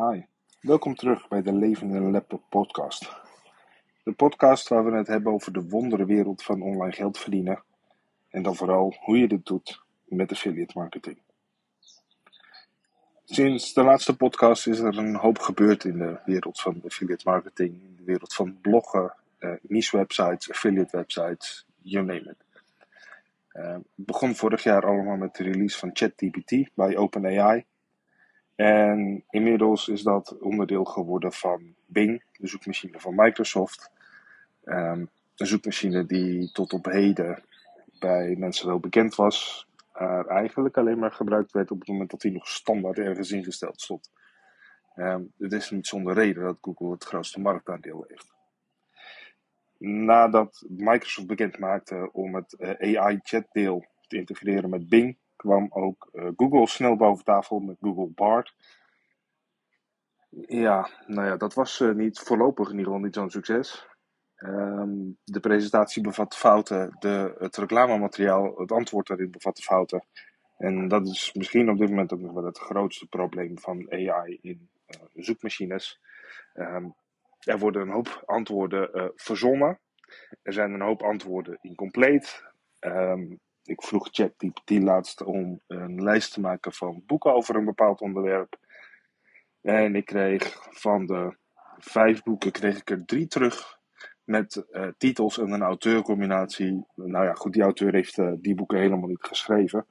Hi, welkom terug bij de Levende Laptop Podcast. De podcast waar we het hebben over de wondere wereld van online geld verdienen. En dan vooral hoe je dit doet met affiliate marketing. Sinds de laatste podcast is er een hoop gebeurd in de wereld van affiliate marketing, in de wereld van bloggen, eh, niche websites, affiliate websites, you name it. Uh, het begon vorig jaar allemaal met de release van ChatGPT bij OpenAI. En inmiddels is dat onderdeel geworden van Bing, de zoekmachine van Microsoft. Um, een zoekmachine die tot op heden bij mensen wel bekend was, maar eigenlijk alleen maar gebruikt werd op het moment dat hij nog standaard ergens ingesteld stond. Um, het is niet zonder reden dat Google het grootste marktaandeel heeft. Nadat Microsoft bekend maakte om het uh, AI-chatdeel te integreren met Bing, kwam ook uh, Google snel boven tafel met Google Bard. Ja, nou ja, dat was uh, niet voorlopig in ieder geval niet zo'n succes. Um, de presentatie bevat fouten, de, het reclamemateriaal, het antwoord daarin bevatte fouten. En dat is misschien op dit moment ook nog wel het grootste probleem van AI in uh, zoekmachines. Um, er worden een hoop antwoorden verzonnen. Er zijn een hoop antwoorden incompleet. Um, ik vroeg ChatGPT laatst om een lijst te maken van boeken over een bepaald onderwerp. En ik kreeg van de vijf boeken kreeg ik er drie terug met uh, titels en een auteurcombinatie. Nou ja, goed, die auteur heeft uh, die boeken helemaal niet geschreven.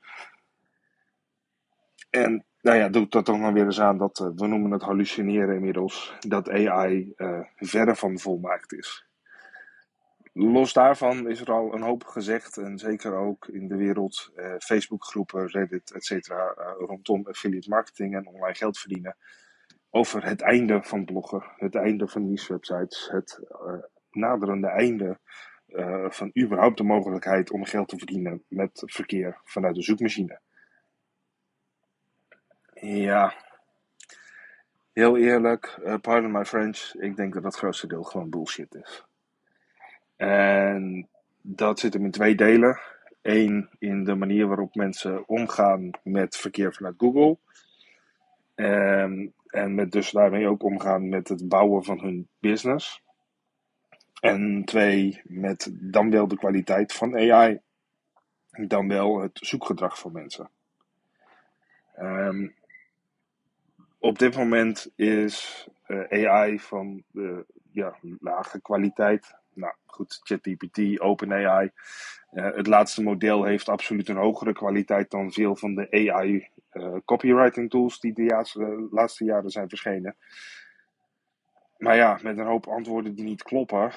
En nou ja, doet dat dan maar weer eens aan dat, uh, we noemen het hallucineren inmiddels, dat AI verre van volmaakt is. Los daarvan is er al een hoop gezegd, en zeker ook in de wereld, uh, Facebookgroepen, Reddit, etc., uh, rondom affiliate marketing en online geld verdienen, over het einde van bloggen, het einde van niche websites, het uh, naderende einde van überhaupt de mogelijkheid om geld te verdienen met verkeer vanuit de zoekmachine. Ja, heel eerlijk, pardon my French, ik denk dat het grootste deel gewoon bullshit is. En dat zit hem in twee delen. Eén, in de manier waarop mensen omgaan met verkeer vanuit Google. En, en met dus daarmee ook omgaan met het bouwen van hun business. En twee, met dan wel de kwaliteit van AI. Dan wel het zoekgedrag van mensen. Um, op dit moment is uh, AI van ja, lage kwaliteit nou goed, ChatGPT, OpenAI. Uh, het laatste model heeft absoluut een hogere kwaliteit dan veel van de AI uh, copywriting tools die de laatste, laatste jaren zijn verschenen. Maar ja, met een hoop antwoorden die niet kloppen.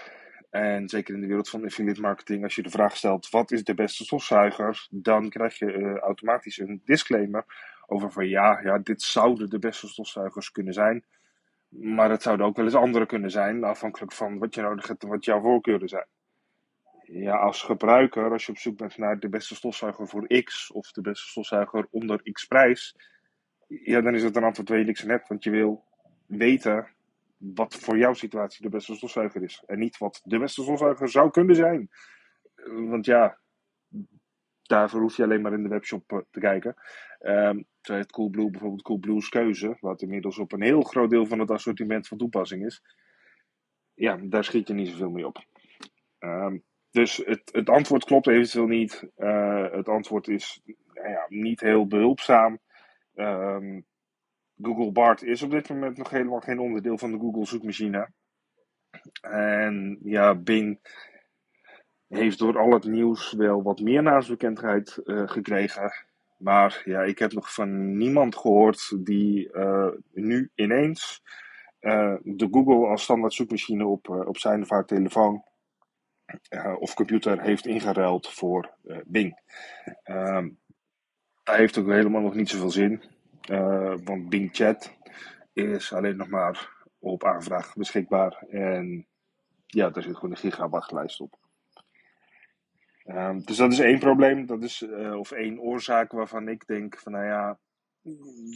En zeker in de wereld van affiliate marketing, als je de vraag stelt: wat is de beste stofzuiger? Dan krijg je automatisch een disclaimer over van ja, ja, dit zouden de beste stofzuigers kunnen zijn. Maar het zouden ook wel eens andere kunnen zijn, afhankelijk van wat je nodig hebt en wat jouw voorkeuren zijn. Ja, als gebruiker, als je op zoek bent naar de beste stofzuiger voor X of de beste stofzuiger onder X prijs, ja, dan is het een antwoord niks net, want je wil weten wat voor jouw situatie de beste stofzuiger is. En niet wat de beste stofzuiger zou kunnen zijn. Want ja, daarvoor hoef je alleen maar in de webshop eh, te kijken. Um, het Coolblue bijvoorbeeld Coolblue's keuze, wat inmiddels op een heel groot deel van het assortiment van toepassing is. Ja, daar schiet je niet zoveel mee op. Um, dus het, het antwoord klopt eventueel niet. Uh, het antwoord is nou ja, niet heel behulpzaam. Um, Google Bart is op dit moment nog helemaal geen onderdeel van de Google zoekmachine. En ja, Bing heeft door al het nieuws wel wat meer naamsbekendheid uh, gekregen. Maar ja, ik heb nog van niemand gehoord die uh, nu ineens uh, de Google als standaard zoekmachine op, op zijn of haar telefoon of computer heeft ingeruild voor Bing. Um, dat heeft ook helemaal nog niet zoveel zin. want Bing Chat is alleen nog maar op aanvraag beschikbaar. En ja, daar zit gewoon een gigawattlijst op. Um, dus dat is één probleem, dat is, uh, of één oorzaak waarvan ik denk van nou ja,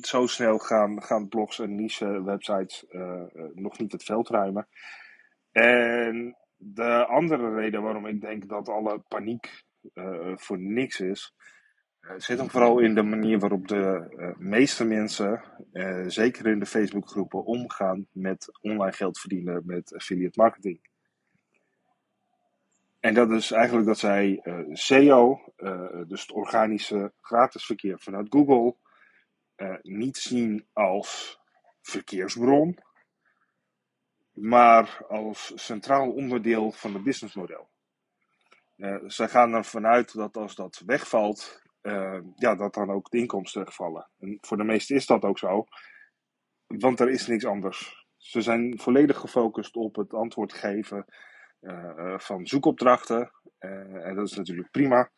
zo snel gaan, gaan blogs en niche websites uh, uh, nog niet het veld ruimen. En de andere reden waarom ik denk dat alle paniek voor niks is, zit hem vooral in de manier waarop de meeste mensen, zeker in de Facebookgroepen, omgaan met online geld verdienen met affiliate marketing. En dat is eigenlijk dat zij SEO, dus het organische gratis verkeer vanuit Google, niet zien als verkeersbron, maar als centraal onderdeel van het businessmodel. Uh, zij gaan ervan uit dat als dat wegvalt, ja, dat dan ook de inkomsten wegvallen. En voor de meesten is dat ook zo, want er is niks anders. Ze zijn volledig gefocust op het antwoord geven van zoekopdrachten. en dat is natuurlijk prima.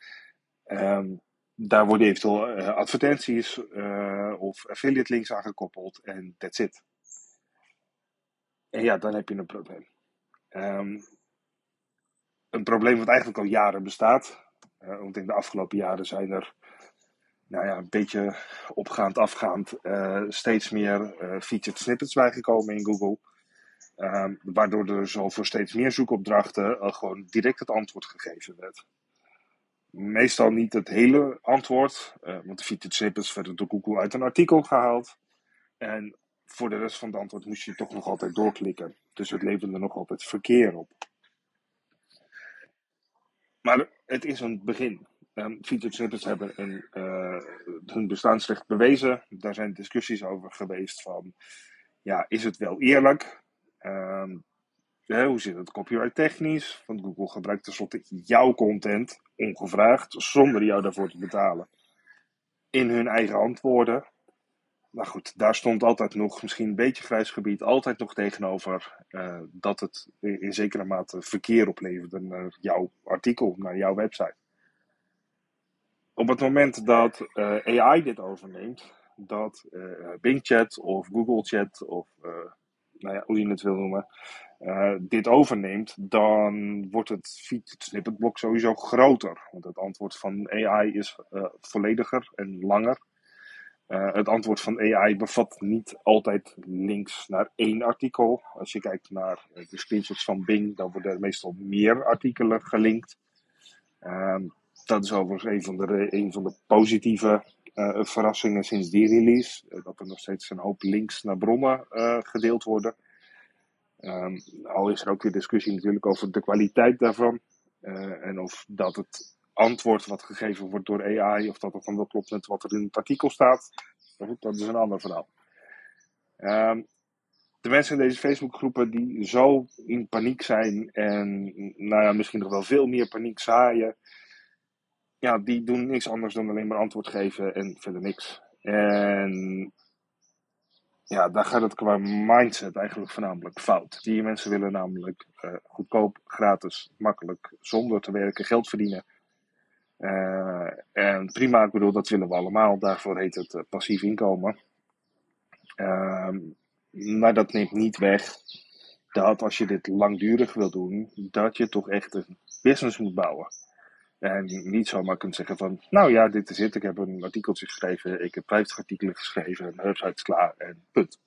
Um, daar worden eventueel advertenties of affiliate links aangekoppeld en that's it. En ja, dan heb je een probleem. Um, een probleem wat eigenlijk al jaren bestaat. Uh, want in de afgelopen jaren zijn er nou ja, een beetje opgaand, afgaand steeds meer uh, featured snippets bijgekomen in Google. Uh, waardoor er zo voor steeds meer zoekopdrachten al gewoon direct het antwoord gegeven werd. Meestal niet het hele antwoord, want de werden door Google uit een artikel gehaald. En voor de rest van het antwoord moest je toch nog altijd doorklikken. Dus het leverde nog altijd verkeer op. Maar het is een begin. Um, hebben een, uh, hun bestaansrecht bewezen. Daar zijn discussies over geweest van, ja, is het wel eerlijk? Ja, hoe zit het copyright technisch? Want Google gebruikt tenslotte jouw content, ongevraagd, zonder jou daarvoor te betalen, in hun eigen antwoorden. Maar goed, daar stond altijd nog, misschien een beetje grijs gebied, altijd nog tegenover uh, dat het in zekere mate verkeer opleverde naar jouw artikel, naar jouw website. Op het moment dat uh, AI dit overneemt, dat uh, Bing Chat of Google Chat of nou ja, hoe je het wil noemen, dit overneemt, dan wordt het featured snippet blok sowieso groter. Want het antwoord van AI is vollediger en langer. Uh, het antwoord van AI bevat niet altijd links naar één artikel. Als je kijkt naar eh, de screenshots van Bing, dan worden er meestal meer artikelen gelinkt. Uh, dat is overigens van de, een van de positieve uh, verrassingen sinds die release. dat er nog steeds een hoop links naar bronnen gedeeld worden. Um, al is er ook weer discussie natuurlijk over de kwaliteit daarvan. en of dat het antwoord wat gegeven wordt door AI, of dat het dan wel klopt met wat er in het artikel staat. dat is een ander verhaal. Um, de mensen in deze Facebookgroepen die zo in paniek zijn en nou ja, misschien nog wel veel meer paniek zaaien, ja, die doen niks anders dan alleen maar antwoord geven en verder niks. En ja, daar gaat het qua mindset eigenlijk voornamelijk fout. Die mensen willen namelijk uh, goedkoop, gratis, makkelijk, zonder te werken geld verdienen. Uh, en prima, ik bedoel, dat willen we allemaal. Daarvoor heet het uh, passief inkomen. Uh, maar dat neemt niet weg dat als je dit langdurig wil doen, dat je toch echt een business moet bouwen. En niet zomaar kunt zeggen van, nou ja, dit is het. Ik heb een artikeltje geschreven, ik heb 50 artikelen geschreven, mijn website is klaar en punt.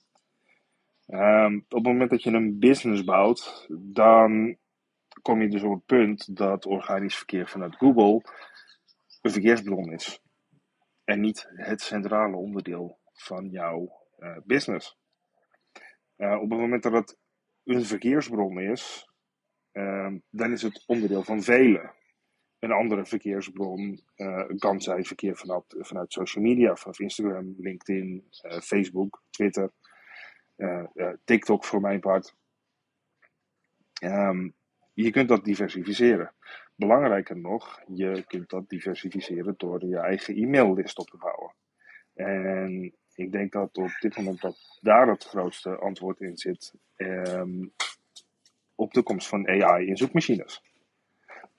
Um, op het moment dat je een business bouwt, dan kom je dus op het punt dat organisch verkeer vanuit Google een verkeersbron is. En niet het centrale onderdeel van jouw uh, business. Uh, op het moment dat het een verkeersbron is, uh, dan is het onderdeel van velen. Een andere verkeersbron uh, kan zijn verkeer vanuit, vanuit social media, vanaf Instagram, LinkedIn, Facebook, Twitter, TikTok voor mijn part. Um, je kunt dat diversificeren. Belangrijker nog, je kunt dat diversificeren door je eigen e-maillist op te bouwen. En ik denk dat op dit moment dat daar het grootste antwoord in zit um, op de komst van AI in zoekmachines.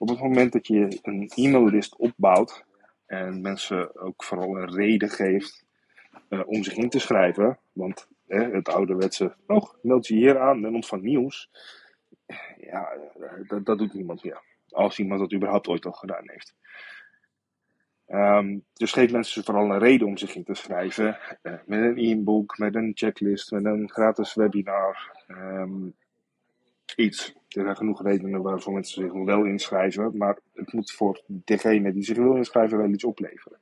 Op het moment dat je een e-maillist opbouwt en mensen ook vooral een reden geeft uh, om zich in te schrijven, want uh, het ouderwetse, oh, meld je hier aan en ontvang nieuws, ja, dat, doet niemand meer. Als iemand dat überhaupt ooit al gedaan heeft. Um, dus geef mensen vooral een reden om zich in te schrijven. Uh, met een e-book, met een checklist, met een gratis webinar. Um, iets. Er zijn genoeg redenen waarvoor mensen zich wel inschrijven. Maar het moet voor degene die zich wil inschrijven wel iets opleveren.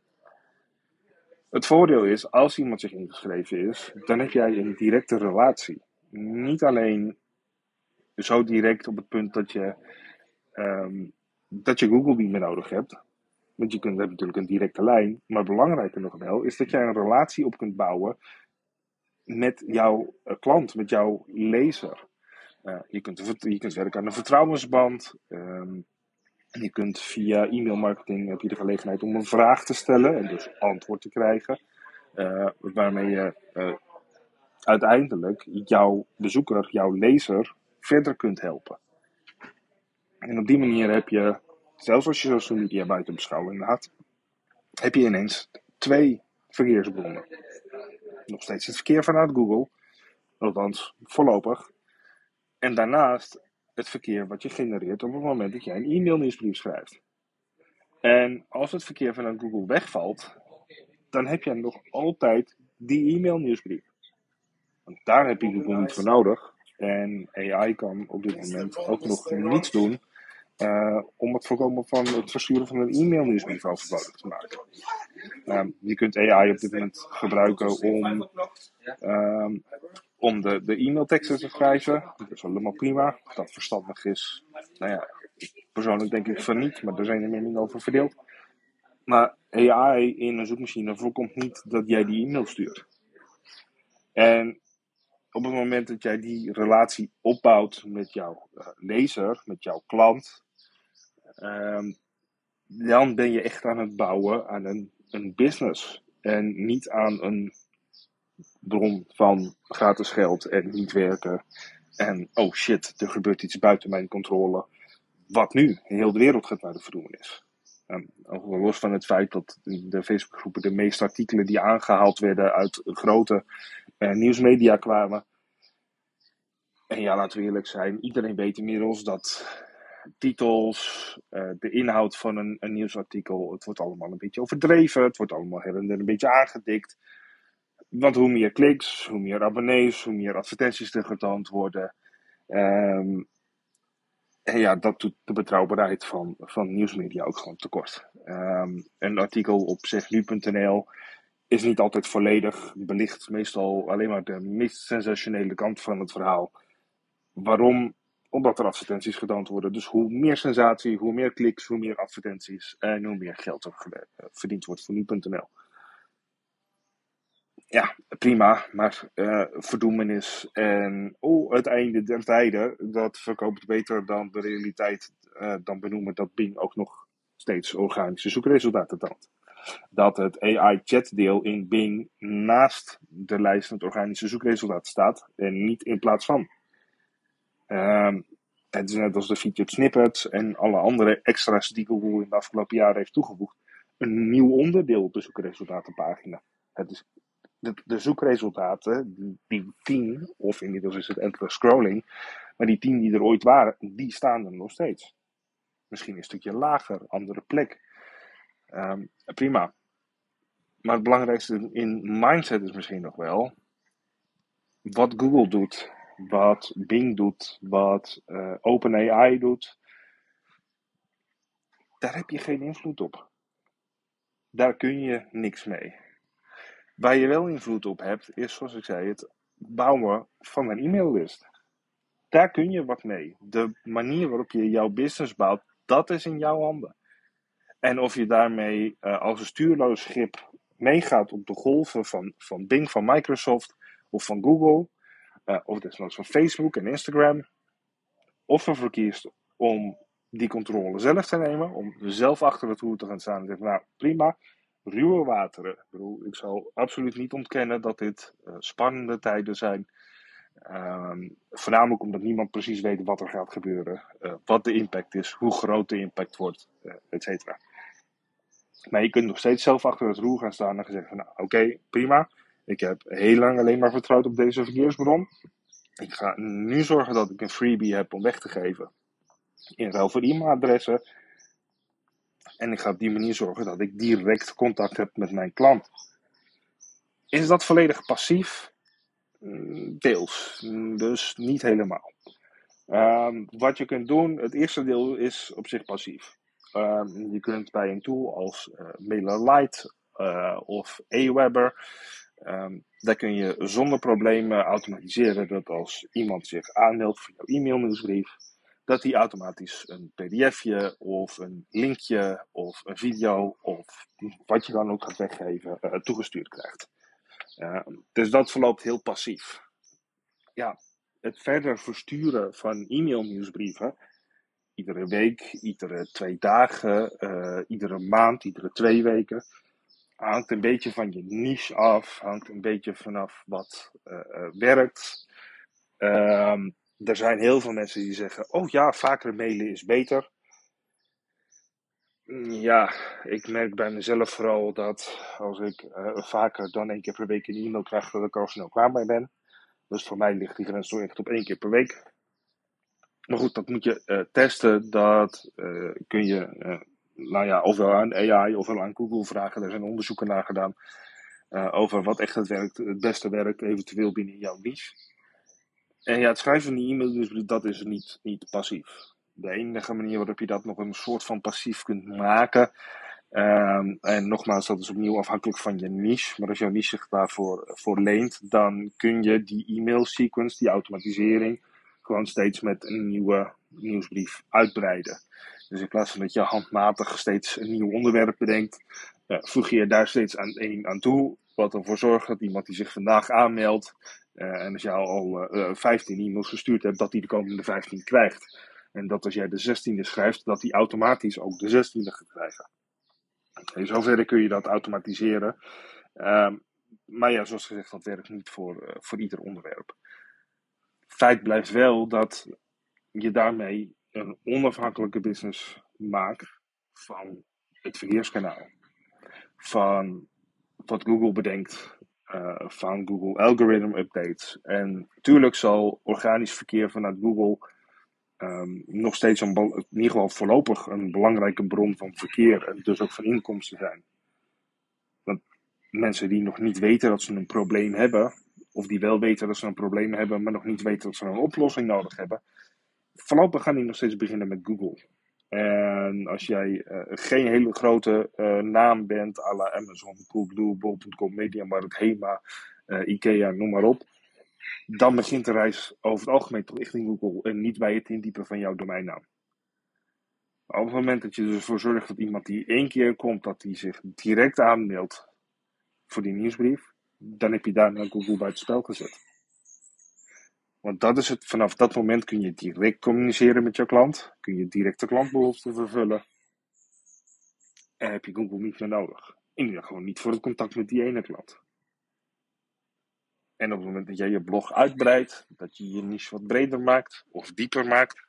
Het voordeel is, als iemand zich ingeschreven is, dan heb jij een directe relatie. Niet alleen zo direct op het punt dat je, ehm, dat je Google niet meer nodig hebt. Want je kunt, hebt natuurlijk een directe lijn. Maar belangrijker nog wel, is dat jij een relatie op kunt bouwen met jouw eh, klant, met jouw lezer. Je, kunt, je kunt werken aan een vertrouwensband. Um, je kunt via e-mailmarketing heb je de gelegenheid om een vraag te stellen en dus antwoord te krijgen. Uh, waarmee je uh, uiteindelijk jouw bezoeker, jouw lezer, verder kunt helpen. En op die manier heb je, zelfs als je social media buiten beschouwing laat, heb je ineens twee verkeersbronnen. Nog steeds het verkeer vanuit Google, althans voorlopig. En daarnaast het verkeer wat je genereert op het moment dat jij een e-mailnieuwsbrief schrijft. En als het verkeer vanuit Google wegvalt, dan heb je nog altijd die e-mailnieuwsbrief. Want daar heb je Google niet voor nodig. En AI kan op dit moment ook nog niets doen uh, om het voorkomen van het versturen van een e-mailnieuwsbrief overbodig te maken. Uh, je kunt AI op dit moment gebruiken om uh, om de, de e-mailteksten te schrijven. Dat is helemaal prima. Dat verstandig is, nou ja, persoonlijk denk ik van niet, maar daar zijn de meningen over verdeeld. Maar AI in een zoekmachine voorkomt niet dat jij die e-mail stuurt. En op het moment dat jij die relatie opbouwt met jouw uh, lezer, met jouw klant, um, dan ben je echt aan het bouwen aan een, een business. En niet aan een bron van gratis geld en niet werken. En oh shit, er gebeurt iets buiten mijn controle. Wat nu? Heel de wereld gaat naar de verdoemenis. En los van het feit dat de Facebookgroepen de meeste artikelen die aangehaald werden uit grote eh, nieuwsmedia kwamen. En ja, laten we eerlijk zijn, iedereen weet inmiddels dat titels, uh, de inhoud van een, een nieuwsartikel, het wordt allemaal een beetje overdreven, het wordt allemaal her en der een beetje aangedikt. Want hoe meer kliks, hoe meer abonnees, hoe meer advertenties er getoond worden. Um, en ja, dat doet de betrouwbaarheid van, van nieuwsmedia ook gewoon tekort. Um, een artikel op zegnu.nl is niet altijd volledig, belicht meestal alleen maar de meest sensationele kant van het verhaal. Waarom? Omdat er advertenties getoond worden. Dus hoe meer sensatie, hoe meer kliks, hoe meer advertenties en hoe meer geld er verdiend wordt voor nu.nl ja, prima, maar uh, verdoemenis en oh, het einde der tijden, dat verkoopt beter dan de realiteit, uh, dan benoemen dat Bing ook nog steeds organische zoekresultaten toont. Dat het AI-chat-deel in Bing naast de lijst met organische zoekresultaten staat en niet in plaats van. Uh, het is net als de featured snippets en alle andere extra's die Google in de afgelopen jaren heeft toegevoegd. Een nieuw onderdeel op de zoekresultatenpagina. Het is de, de zoekresultaten, die, die tien, of inmiddels is het endless scrolling, maar die tien die er ooit waren, die staan er nog steeds. Misschien een stukje lager, andere plek. Um, prima. Maar het belangrijkste in mindset is misschien nog wel wat Google doet, wat Bing doet, wat uh, OpenAI doet. Daar heb je geen invloed op. Daar kun je niks mee. Waar je wel invloed op hebt, is zoals ik zei, het bouwen van een e-maillist. Daar kun je wat mee. De manier waarop je jouw business bouwt, dat is in jouw handen. En of je daarmee uh, als een stuurloos schip meegaat op de golven van, van Bing, van Microsoft of van Google, uh, of desnoods van Facebook en Instagram, of ervoor kiest om die controle zelf te nemen, om zelf achter het roer te gaan staan en zeggen, nou prima, ruwe wateren. Ik ik zal absoluut niet ontkennen dat dit uh, spannende tijden zijn. Um, voornamelijk omdat niemand precies weet wat er gaat gebeuren, uh, wat de impact is, hoe groot de impact wordt, uh, et cetera. Maar je kunt nog steeds zelf achter het roer gaan staan en zeggen: Nou, oké, prima. Ik heb heel lang alleen maar vertrouwd op deze verkeersbron. Ik ga nu zorgen dat ik een freebie heb om weg te geven. In ruil voor e-mailadressen en ik ga op die manier zorgen dat ik direct contact heb met mijn klant. Is dat volledig passief? Mm, deels, mm, dus niet helemaal. Um, wat je kunt doen, het eerste deel is op zich passief. Um, je kunt bij een tool als uh, MailerLite uh, of Aweber. Um, kun je zonder problemen automatiseren dat als iemand zich aanmeldt voor jouw e-mailnieuwsbrief, dat hij automatisch een pdfje of een linkje of een video of wat je dan ook gaat weggeven uh, toegestuurd krijgt. Dus dat verloopt heel passief. Ja, het verder versturen van e-mailnieuwsbrieven, iedere week, iedere twee dagen, uh, iedere maand, iedere twee weken, hangt een beetje van je niche af, hangt een beetje vanaf wat uh, werkt. Um, er zijn heel veel mensen die zeggen: Oh ja, vaker mailen is beter. Mm, ja, ik merk bij mezelf vooral dat als ik uh, vaker dan één keer per week een e-mail krijg, dat ik al snel klaar mee ben. Dus voor mij ligt die grens toch echt op één keer per week. Maar goed, dat moet je uh, testen. Dat uh, kun je, nou ja, ofwel aan AI ofwel aan Google vragen. Er zijn onderzoeken naar gedaan over wat echt het, werkt, het beste werkt, eventueel binnen jouw niche. En ja, het schrijven van die e-mail, dus dat is niet, niet passief. De enige manier waarop je dat nog een soort van passief kunt maken. Um, en nogmaals, dat is opnieuw afhankelijk van je niche. Maar als jouw niche zich daarvoor voor leent, dan kun je die e-mail sequence, die automatisering, gewoon steeds met een nieuwe nieuwsbrief uitbreiden. Dus in plaats van dat je handmatig steeds een nieuw onderwerp bedenkt, uh, voeg je daar steeds aan aan toe. Wat ervoor zorgt dat iemand die zich vandaag aanmeldt, en als je al uh, 15 e-mails gestuurd hebt, dat hij de komende 15 krijgt. En dat als jij de 16e schrijft, dat hij automatisch ook de 16e gaat krijgen. In zoverre kun je dat automatiseren. Um, maar ja, zoals gezegd, dat werkt niet voor, voor ieder onderwerp. Feit blijft wel dat je daarmee een onafhankelijke business maakt van het verkeerskanaal. Van wat Google bedenkt, uh, van Google algorithm updates. En natuurlijk zal organisch verkeer vanuit Google um, nog steeds een, in ieder geval voorlopig een belangrijke bron van verkeer en dus ook van inkomsten zijn. Want mensen die nog niet weten dat ze een probleem hebben, of die wel weten dat ze een probleem hebben, maar nog niet weten dat ze een oplossing nodig hebben, voorlopig gaan die nog steeds beginnen met Google. En als jij uh, geen hele grote uh, naam bent, à la Amazon, Coolblue, Bol.com, Mediamarkt, Hema, uh, Ikea, noem maar op, dan begint de reis over het algemeen toch richting Google en niet bij het indiepen van jouw domeinnaam. op het moment dat je ervoor zorgt dat iemand die één keer komt, dat die zich direct aanmeldt voor die nieuwsbrief, dan heb je daarna Google bij het spel gezet. Want dat is het, vanaf dat moment kun je direct communiceren met jouw klant, kun je direct de klantbehoeften vervullen. En heb je Google niet meer nodig. In ieder geval niet voor het contact met die ene klant. En op het moment dat jij je blog uitbreidt, dat je je niche wat breder maakt of dieper maakt,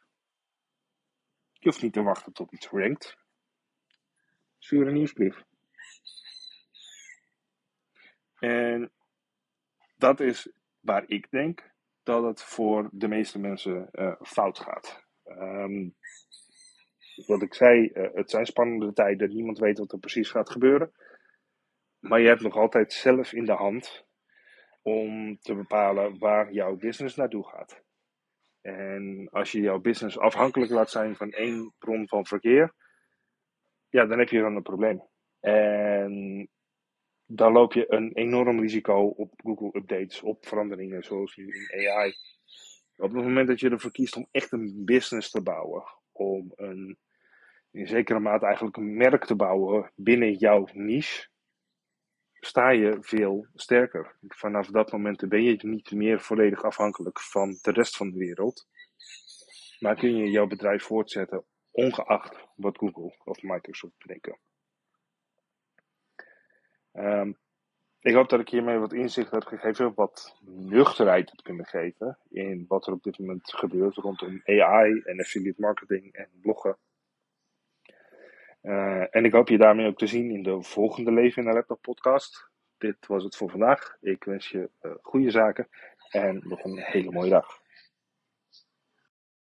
je hoeft niet te wachten tot iets rankt. Stuur een nieuwsbrief. En dat is waar ik denk dat het voor de meeste mensen uh, fout gaat. Um, wat ik zei, uh, het zijn spannende tijden, niemand weet wat er precies gaat gebeuren. Maar je hebt nog altijd zelf in de hand om te bepalen waar jouw business naartoe gaat. En als je jouw business afhankelijk laat zijn van één bron van verkeer, ja, dan heb je dan een probleem. En dan loop je een enorm risico op Google updates, op veranderingen zoals nu in AI. Op het moment dat je ervoor kiest om echt een business te bouwen, om een, in zekere mate eigenlijk een merk te bouwen binnen jouw niche, sta je veel sterker. Vanaf dat moment ben je niet meer volledig afhankelijk van de rest van de wereld. Maar kun je jouw bedrijf voortzetten, ongeacht wat Google of Microsoft bedenken. Um, ik hoop dat ik hiermee wat inzicht heb gegeven, wat nuchterheid heb kunnen geven in wat er op dit moment gebeurt rondom AI en affiliate marketing en bloggen. Uh, en ik hoop je daarmee ook te zien in de volgende Leven in de Laptop podcast. Dit was het voor vandaag. Ik wens je uh, goede zaken en nog een hele mooie dag.